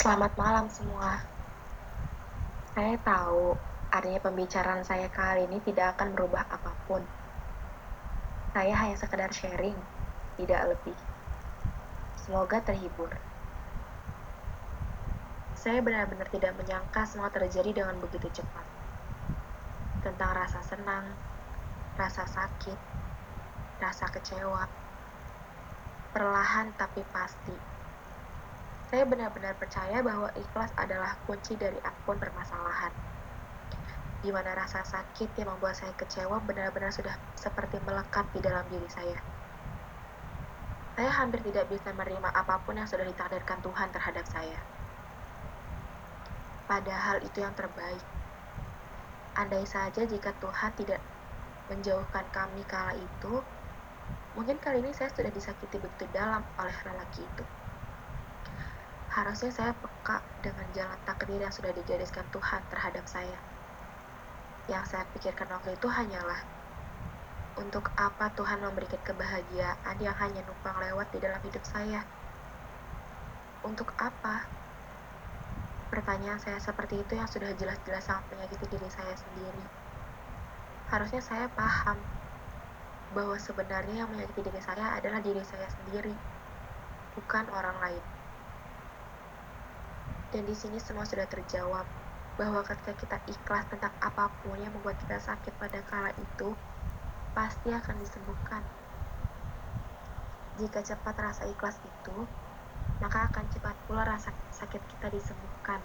Selamat malam semua. Saya tahu artinya pembicaraan saya kali ini tidak akan merubah apa pun. Saya hanya sekedar sharing, tidak lebih. Semoga terhibur. Saya benar-benar tidak menyangka semua terjadi dengan begitu cepat. Tentang rasa senang, rasa sakit, rasa kecewa, perlahan tapi pasti saya benar-benar percaya bahwa ikhlas adalah kunci dari apa pun permasalahan. Di mana rasa sakit yang membuat saya kecewa benar-benar sudah seperti melekat di dalam diri saya. Saya hampir tidak bisa menerima apa pun yang sudah ditakdirkan Tuhan terhadap saya. Padahal itu yang terbaik. Andai saja jika Tuhan tidak menjauhkan kami kala itu, mungkin kali ini saya sudah disakiti begitu dalam oleh lelaki itu. Harusnya saya peka dengan jalan takdir yang sudah digariskan Tuhan terhadap saya. Yang saya pikirkan waktu itu hanyalah untuk apa Tuhan memberikan kebahagiaan yang hanya numpang lewat di dalam hidup saya? Untuk apa? Pertanyaan saya seperti itu yang sudah jelas-jelas sangat menyakiti diri saya sendiri. Harusnya saya paham bahwa sebenarnya yang menyakiti diri saya adalah diri saya sendiri, bukan orang lain. Dan di sini semua sudah terjawab bahwa ketika kita ikhlas tentang apa pun yang membuat kita sakit pada kala itu, pasti akan disembuhkan. Jika cepat rasa ikhlas itu, maka akan cepat pula rasa sakit kita disembuhkan.